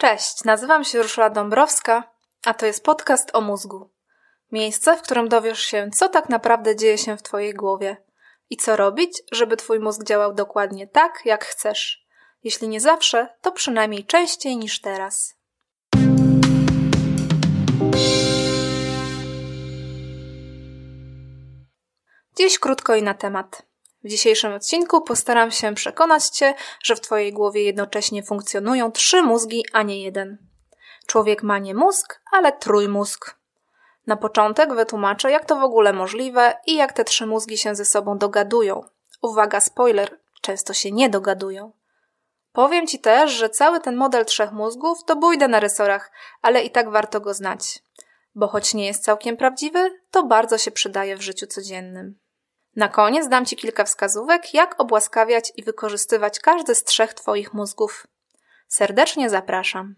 Cześć, nazywam się Urszula Dąbrowska, a to jest podcast o mózgu. Miejsce, w którym dowiesz się, co tak naprawdę dzieje się w Twojej głowie i co robić, żeby Twój mózg działał dokładnie tak, jak chcesz. Jeśli nie zawsze, to przynajmniej częściej niż teraz. Dziś krótko i na temat. W dzisiejszym odcinku postaram się przekonać Cię, że w Twojej głowie jednocześnie funkcjonują trzy mózgi, a nie jeden. Człowiek ma nie mózg, ale trójmózg. Na początek wytłumaczę, jak to w ogóle możliwe i jak te trzy mózgi się ze sobą dogadują. Uwaga, spoiler, często się nie dogadują. Powiem Ci też, że cały ten model trzech mózgów to bójda na rysorach, ale i tak warto go znać. Bo choć nie jest całkiem prawdziwy, to bardzo się przydaje w życiu codziennym. Na koniec dam Ci kilka wskazówek, jak obłaskawiać i wykorzystywać każdy z trzech Twoich mózgów. Serdecznie zapraszam.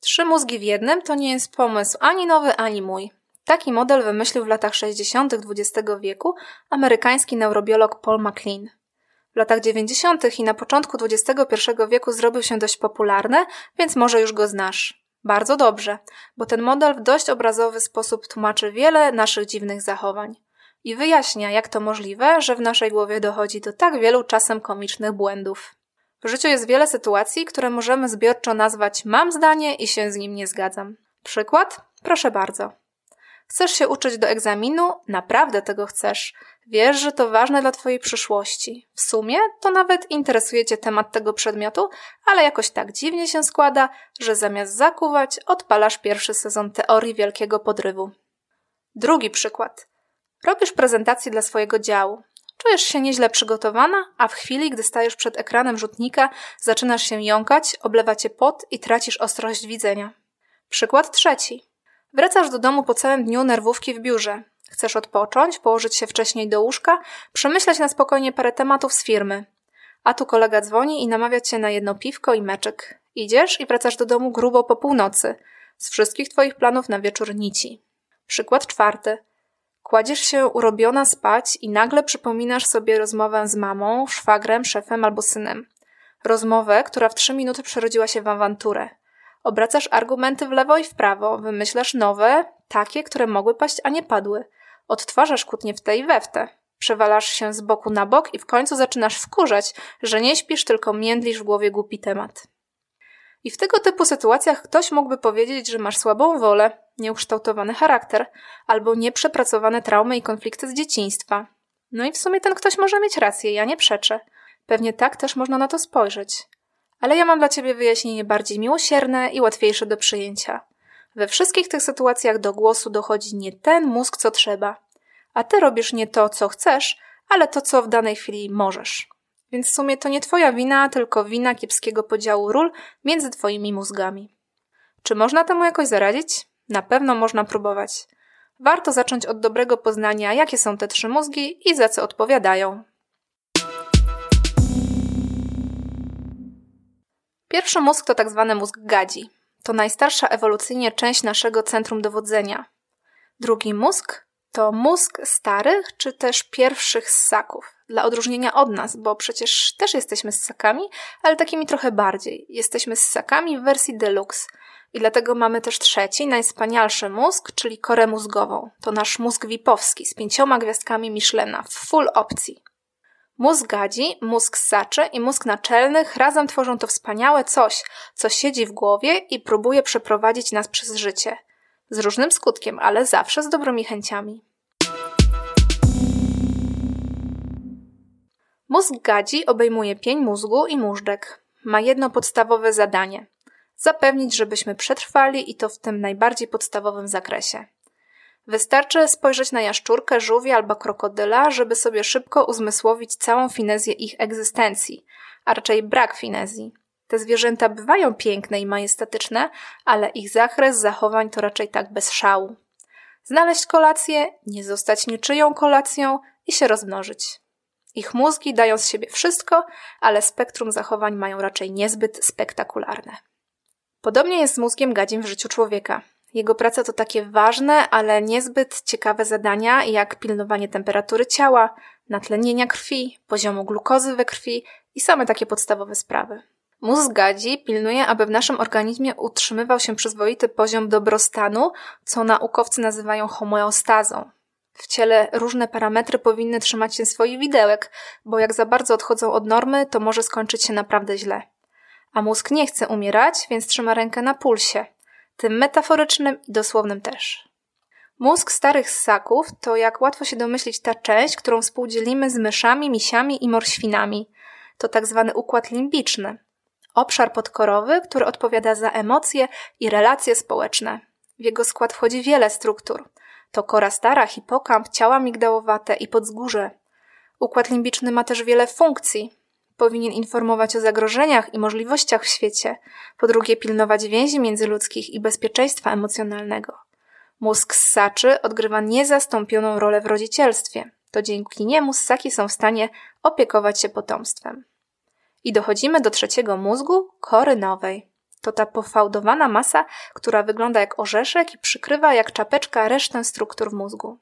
Trzy mózgi w jednym to nie jest pomysł ani nowy, ani mój. Taki model wymyślił w latach 60. XX wieku amerykański neurobiolog Paul MacLean. W latach 90. i na początku XXI wieku zrobił się dość popularny, więc może już go znasz. Bardzo dobrze, bo ten model w dość obrazowy sposób tłumaczy wiele naszych dziwnych zachowań i wyjaśnia, jak to możliwe, że w naszej głowie dochodzi do tak wielu czasem komicznych błędów. W życiu jest wiele sytuacji, które możemy zbiorczo nazwać mam zdanie i się z nim nie zgadzam. Przykład? Proszę bardzo. Chcesz się uczyć do egzaminu? Naprawdę tego chcesz. Wiesz, że to ważne dla Twojej przyszłości. W sumie to nawet interesuje Cię temat tego przedmiotu, ale jakoś tak dziwnie się składa, że zamiast zakuwać, odpalasz pierwszy sezon teorii wielkiego podrywu. Drugi przykład. Robisz prezentację dla swojego działu. Czujesz się nieźle przygotowana, a w chwili, gdy stajesz przed ekranem rzutnika, zaczynasz się jąkać, oblewa cię pot i tracisz ostrość widzenia. Przykład trzeci. Wracasz do domu po całym dniu nerwówki w biurze. Chcesz odpocząć, położyć się wcześniej do łóżka, przemyśleć na spokojnie parę tematów z firmy. A tu kolega dzwoni i namawia cię na jedno piwko i meczek. Idziesz i wracasz do domu grubo po północy. Z wszystkich twoich planów na wieczór nici. Przykład czwarty. Kładziesz się urobiona spać i nagle przypominasz sobie rozmowę z mamą, szwagrem, szefem albo synem. Rozmowę, która w trzy minuty przerodziła się w awanturę. Obracasz argumenty w lewo i w prawo, wymyślasz nowe, takie, które mogły paść, a nie padły. Odtwarzasz kłótnie w tej i we w te. Przewalasz się z boku na bok i w końcu zaczynasz wkurzać, że nie śpisz, tylko międlisz w głowie głupi temat. I w tego typu sytuacjach ktoś mógłby powiedzieć, że masz słabą wolę, nieukształtowany charakter albo nieprzepracowane traumy i konflikty z dzieciństwa. No i w sumie ten ktoś może mieć rację, ja nie przeczę. Pewnie tak też można na to spojrzeć. Ale ja mam dla ciebie wyjaśnienie bardziej miłosierne i łatwiejsze do przyjęcia. We wszystkich tych sytuacjach do głosu dochodzi nie ten mózg, co trzeba. A ty robisz nie to, co chcesz, ale to, co w danej chwili możesz. Więc w sumie to nie twoja wina, tylko wina kiepskiego podziału ról między twoimi mózgami. Czy można temu jakoś zaradzić? Na pewno można próbować. Warto zacząć od dobrego poznania, jakie są te trzy mózgi i za co odpowiadają. Pierwszy mózg to tak zwany mózg gadzi. To najstarsza ewolucyjnie część naszego centrum dowodzenia. Drugi mózg to mózg starych czy też pierwszych ssaków. Dla odróżnienia od nas, bo przecież też jesteśmy ssakami, ale takimi trochę bardziej. Jesteśmy ssakami w wersji deluxe. I dlatego mamy też trzeci, najwspanialszy mózg, czyli korę mózgową. To nasz mózg wipowski z pięcioma gwiazdkami Michelena w full opcji. Mózg gadzi, mózg ssaczy i mózg naczelnych razem tworzą to wspaniałe coś, co siedzi w głowie i próbuje przeprowadzić nas przez życie. Z różnym skutkiem, ale zawsze z dobrymi chęciami. Mózg gadzi obejmuje pień mózgu i móżdżek. Ma jedno podstawowe zadanie zapewnić, żebyśmy przetrwali i to w tym najbardziej podstawowym zakresie. Wystarczy spojrzeć na jaszczurkę, żółwie albo krokodyla, żeby sobie szybko uzmysłowić całą finezję ich egzystencji, a raczej brak finezji. Te zwierzęta bywają piękne i majestatyczne, ale ich zakres zachowań to raczej tak bez szału. Znaleźć kolację, nie zostać niczyją kolacją i się rozmnożyć. Ich mózgi dają z siebie wszystko, ale spektrum zachowań mają raczej niezbyt spektakularne. Podobnie jest z mózgiem gadzim w życiu człowieka. Jego praca to takie ważne, ale niezbyt ciekawe zadania, jak pilnowanie temperatury ciała, natlenienia krwi, poziomu glukozy we krwi i same takie podstawowe sprawy. Mózg gadzi pilnuje, aby w naszym organizmie utrzymywał się przyzwoity poziom dobrostanu, co naukowcy nazywają homeostazą. W ciele różne parametry powinny trzymać się swoich widełek, bo jak za bardzo odchodzą od normy, to może skończyć się naprawdę źle. A mózg nie chce umierać, więc trzyma rękę na pulsie, tym metaforycznym i dosłownym też. Mózg starych ssaków to, jak łatwo się domyślić, ta część, którą współdzielimy z myszami, misiami i morświnami. To tak zwany układ limbiczny. Obszar podkorowy, który odpowiada za emocje i relacje społeczne. W jego skład wchodzi wiele struktur. To kora stara, hipokamp, ciała migdałowate i podzgórze. Układ limbiczny ma też wiele funkcji. Powinien informować o zagrożeniach i możliwościach w świecie. Po drugie, pilnować więzi międzyludzkich i bezpieczeństwa emocjonalnego. Mózg ssaczy odgrywa niezastąpioną rolę w rodzicielstwie. To dzięki niemu ssaki są w stanie opiekować się potomstwem. I dochodzimy do trzeciego mózgu, kory nowej. To ta pofałdowana masa, która wygląda jak orzeszek i przykrywa jak czapeczka resztę struktur w mózgu.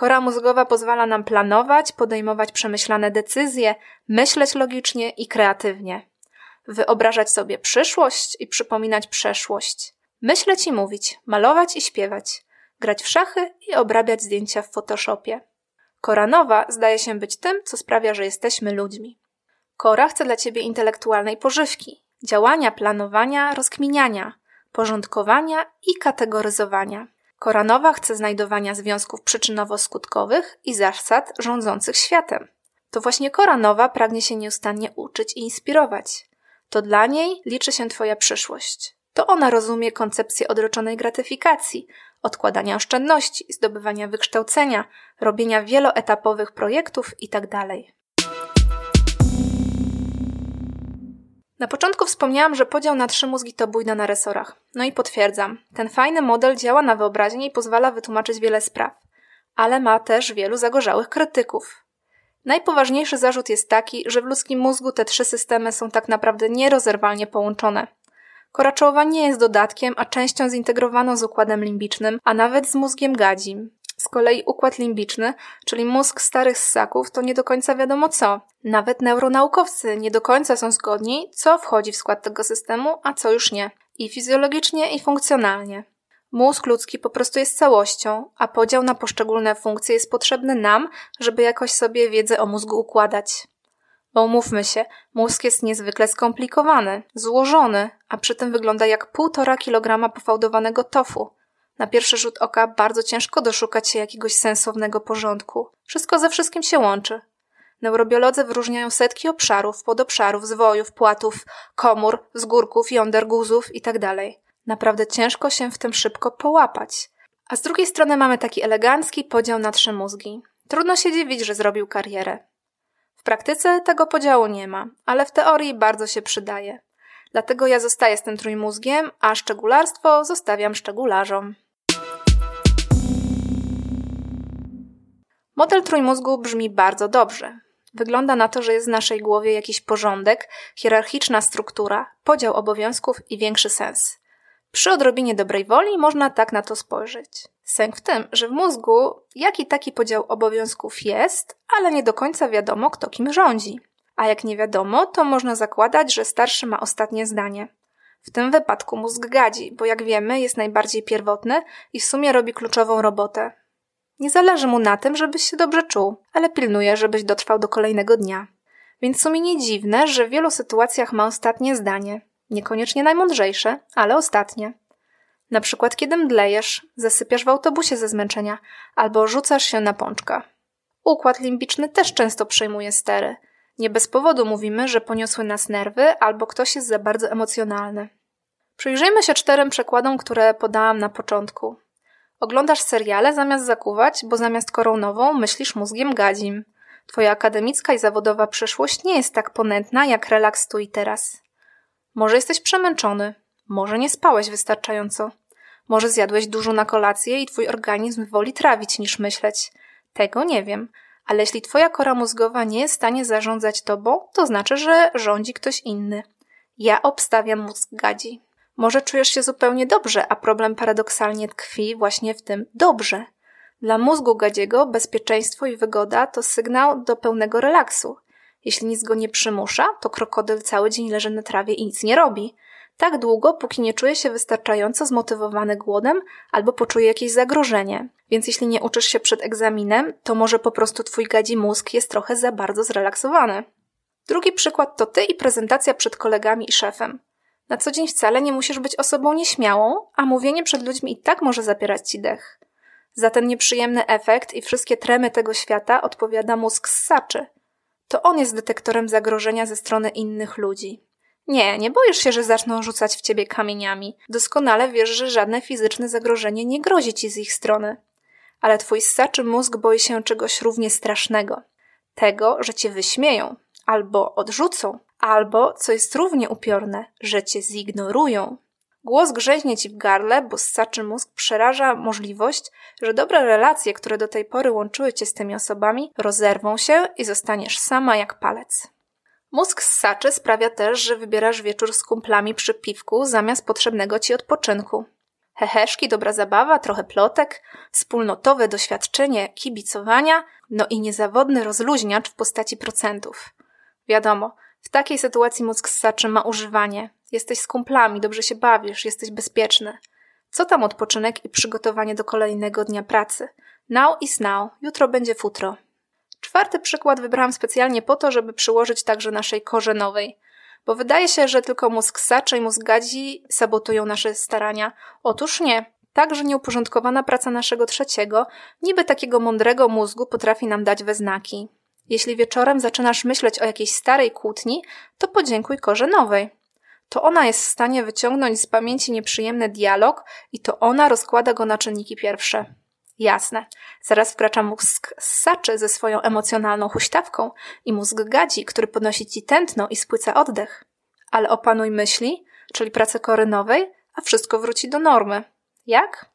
Kora mózgowa pozwala nam planować, podejmować przemyślane decyzje, myśleć logicznie i kreatywnie. Wyobrażać sobie przyszłość i przypominać przeszłość. Myśleć i mówić, malować i śpiewać, grać w szachy i obrabiać zdjęcia w Photoshopie. Kora nowa zdaje się być tym, co sprawia, że jesteśmy ludźmi. Kora chce dla ciebie intelektualnej pożywki, działania, planowania, rozkminiania, porządkowania i kategoryzowania. Kora nowa chce znajdowania związków przyczynowo-skutkowych i zasad rządzących światem. To właśnie Kora nowa pragnie się nieustannie uczyć i inspirować. To dla niej liczy się Twoja przyszłość. To ona rozumie koncepcję odroczonej gratyfikacji, odkładania oszczędności, zdobywania wykształcenia, robienia wieloetapowych projektów itd. Na początku wspomniałam, że podział na trzy mózgi to bójda na resorach. No i potwierdzam. Ten fajny model działa na wyobraźnię i pozwala wytłumaczyć wiele spraw. Ale ma też wielu zagorzałych krytyków. Najpoważniejszy zarzut jest taki, że w ludzkim mózgu te trzy systemy są tak naprawdę nierozerwalnie połączone. Kora czołowa nie jest dodatkiem, a częścią zintegrowaną z układem limbicznym, a nawet z mózgiem gadzim. Z kolei układ limbiczny, czyli mózg starych ssaków, to nie do końca wiadomo co. Nawet neuronaukowcy nie do końca są zgodni, co wchodzi w skład tego systemu, a co już nie. I fizjologicznie, i funkcjonalnie. Mózg ludzki po prostu jest całością, a podział na poszczególne funkcje jest potrzebny nam, żeby jakoś sobie wiedzę o mózgu układać. Bo umówmy się, mózg jest niezwykle skomplikowany, złożony, a przy tym wygląda jak półtora kilograma pofałdowanego tofu. Na pierwszy rzut oka bardzo ciężko doszukać się jakiegoś sensownego porządku. Wszystko ze wszystkim się łączy. Neurobiolodzy wyróżniają setki obszarów, podobszarów, zwojów, płatów, komór, zgórków, jąder, guzów itd. Tak Naprawdę ciężko się w tym szybko połapać. A z drugiej strony mamy taki elegancki podział na trzy mózgi. Trudno się dziwić, że zrobił karierę. W praktyce tego podziału nie ma, ale w teorii bardzo się przydaje. Dlatego ja zostaję z tym trójmózgiem, a szczególarstwo zostawiam szczegularzom. Model trójmózgu brzmi bardzo dobrze. Wygląda na to, że jest w naszej głowie jakiś porządek, hierarchiczna struktura, podział obowiązków i większy sens. Przy odrobinie dobrej woli można tak na to spojrzeć. Sęk w tym, że w mózgu jaki taki podział obowiązków jest, ale nie do końca wiadomo, kto kim rządzi. A jak nie wiadomo, to można zakładać, że starszy ma ostatnie zdanie. W tym wypadku mózg gadzi, bo jak wiemy, jest najbardziej pierwotny i w sumie robi kluczową robotę. Nie zależy mu na tym, żebyś się dobrze czuł, ale pilnuje, żebyś dotrwał do kolejnego dnia. Więc w sumie nie dziwne, że w wielu sytuacjach ma ostatnie zdanie. Niekoniecznie najmądrzejsze, ale ostatnie. Na przykład kiedy mdlejesz, zasypiasz w autobusie ze zmęczenia albo rzucasz się na pączka. Układ limbiczny też często przejmuje stery. Nie bez powodu mówimy, że poniosły nas nerwy albo ktoś jest za bardzo emocjonalny. Przyjrzyjmy się czterem przekładom, które podałam na początku. Oglądasz seriale zamiast zakuwać, bo zamiast koronową myślisz mózgiem gadzim. Twoja akademicka i zawodowa przyszłość nie jest tak ponętna jak relaks tu i teraz. Może jesteś przemęczony, może nie spałeś wystarczająco, może zjadłeś dużo na kolację i twój organizm woli trawić niż myśleć. Tego nie wiem, ale jeśli twoja kora mózgowa nie jest w stanie zarządzać tobą, to znaczy, że rządzi ktoś inny. Ja obstawiam mózg gadzi. Może czujesz się zupełnie dobrze, a problem paradoksalnie tkwi właśnie w tym dobrze. Dla mózgu gadziego bezpieczeństwo i wygoda to sygnał do pełnego relaksu. Jeśli nic go nie przymusza, to krokodyl cały dzień leży na trawie i nic nie robi. Tak długo, póki nie czuje się wystarczająco zmotywowany głodem albo poczuje jakieś zagrożenie. Więc jeśli nie uczysz się przed egzaminem, to może po prostu twój gadzi mózg jest trochę za bardzo zrelaksowany. Drugi przykład to ty i prezentacja przed kolegami i szefem. Na co dzień wcale nie musisz być osobą nieśmiałą, a mówienie przed ludźmi i tak może zapierać ci dech. Za ten nieprzyjemny efekt i wszystkie tremy tego świata odpowiada mózg ssaczy. To on jest detektorem zagrożenia ze strony innych ludzi. Nie, nie boisz się, że zaczną rzucać w ciebie kamieniami. Doskonale wiesz, że żadne fizyczne zagrożenie nie grozi ci z ich strony. Ale twój ssaczy mózg boi się czegoś równie strasznego. Tego, że cię wyśmieją, albo odrzucą, albo, co jest równie upiorne, że cię zignorują. Głos grzeźnie ci w gardle, bo ssaczy mózg przeraża możliwość, że dobre relacje, które do tej pory łączyły cię z tymi osobami, rozerwą się i zostaniesz sama jak palec. Mózg ssaczy sprawia też, że wybierasz wieczór z kumplami przy piwku zamiast potrzebnego ci odpoczynku. Heheszki, dobra zabawa, trochę plotek, wspólnotowe doświadczenie kibicowania, no i niezawodny rozluźniacz w postaci procentów. Wiadomo, w takiej sytuacji mózg ssaczy ma używanie. Jesteś z kumplami, dobrze się bawisz, jesteś bezpieczny. Co tam odpoczynek i przygotowanie do kolejnego dnia pracy? Now is now, jutro będzie futro. Czwarty przykład wybrałam specjalnie po to, żeby przyłożyć także naszej korze nowej. Bo wydaje się, że tylko mózg sacza i mózg gadzi sabotują nasze starania. Otóż nie. Także nieuporządkowana praca naszego trzeciego, niby takiego mądrego mózgu potrafi nam dać we znaki. Jeśli wieczorem zaczynasz myśleć o jakiejś starej kłótni, to podziękuj korze nowej. To ona jest w stanie wyciągnąć z pamięci nieprzyjemny dialog i to ona rozkłada go na czynniki pierwsze. Jasne. Zaraz wkracza mózg ssaczy ze swoją emocjonalną huśtawką i mózg gadzi, który podnosi ci tętno i spłyca oddech. Ale opanuj myśli, czyli pracę kory nowej, a wszystko wróci do normy. Jak?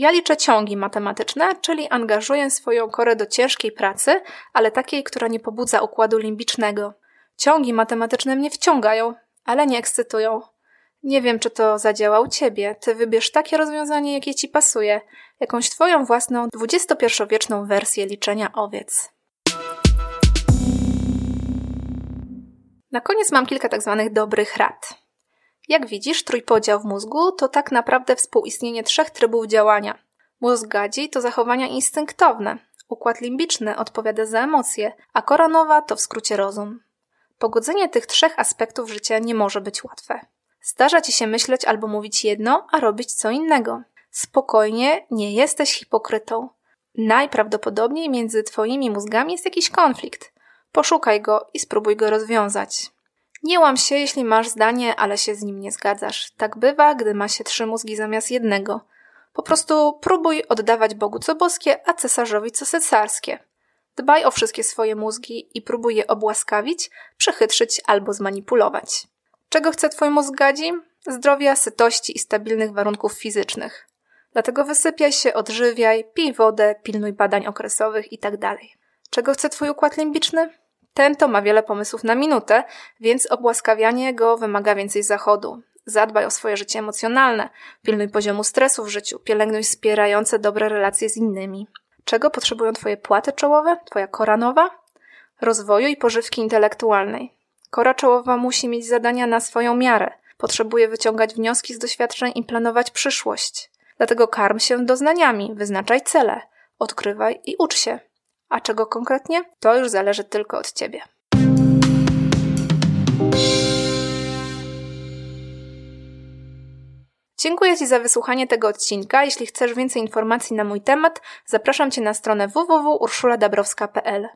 Ja liczę ciągi matematyczne, czyli angażuję swoją korę do ciężkiej pracy, ale takiej, która nie pobudza układu limbicznego. Ciągi matematyczne mnie wciągają, ale nie ekscytują. Nie wiem, czy to zadziała u ciebie. Ty wybierz takie rozwiązanie, jakie ci pasuje, jakąś twoją własną XXI-wieczną wersję liczenia owiec. Na koniec mam kilka tak zwanych dobrych rad. Jak widzisz, trójpodział w mózgu to tak naprawdę współistnienie trzech trybów działania. Mózg gadzi to zachowania instynktowne, układ limbiczny odpowiada za emocje, a kora nowa to w skrócie rozum. Pogodzenie tych trzech aspektów życia nie może być łatwe. Zdarza ci się myśleć albo mówić jedno, a robić co innego. Spokojnie, nie jesteś hipokrytą. Najprawdopodobniej między twoimi mózgami jest jakiś konflikt. Poszukaj go i spróbuj go rozwiązać. Nie łam się, jeśli masz zdanie, ale się z nim nie zgadzasz. Tak bywa, gdy ma się trzy mózgi zamiast jednego. Po prostu próbuj oddawać Bogu co boskie, a cesarzowi co cesarskie. Dbaj o wszystkie swoje mózgi i próbuj je obłaskawić, przechytrzyć albo zmanipulować. Czego chce twój mózg gadzi? Zdrowia, sytości i stabilnych warunków fizycznych. Dlatego wysypiaj się, odżywiaj, pij wodę, pilnuj badań okresowych itd. Tak Czego chce twój układ limbiczny? Ten to ma wiele pomysłów na minutę, więc obłaskawianie go wymaga więcej zachodu. Zadbaj o swoje życie emocjonalne, pilnuj poziomu stresu w życiu, pielęgnuj wspierające dobre relacje z innymi. Czego potrzebują Twoje płaty czołowe, Twoja kora nowa? Rozwoju i pożywki intelektualnej. Kora czołowa musi mieć zadania na swoją miarę. Potrzebuje wyciągać wnioski z doświadczeń i planować przyszłość. Dlatego karm się doznaniami, wyznaczaj cele, odkrywaj i ucz się. A czego konkretnie? To już zależy tylko od Ciebie. Dziękuję Ci za wysłuchanie tego odcinka. Jeśli chcesz więcej informacji na mój temat, zapraszam Cię na stronę www.urszuladabrowska.pl.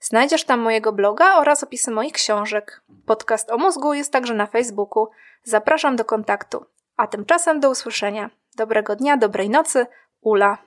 Znajdziesz tam mojego bloga oraz opisy moich książek. Podcast o mózgu jest także na Facebooku. Zapraszam do kontaktu. A tymczasem do usłyszenia. Dobrego dnia, dobrej nocy. Ula.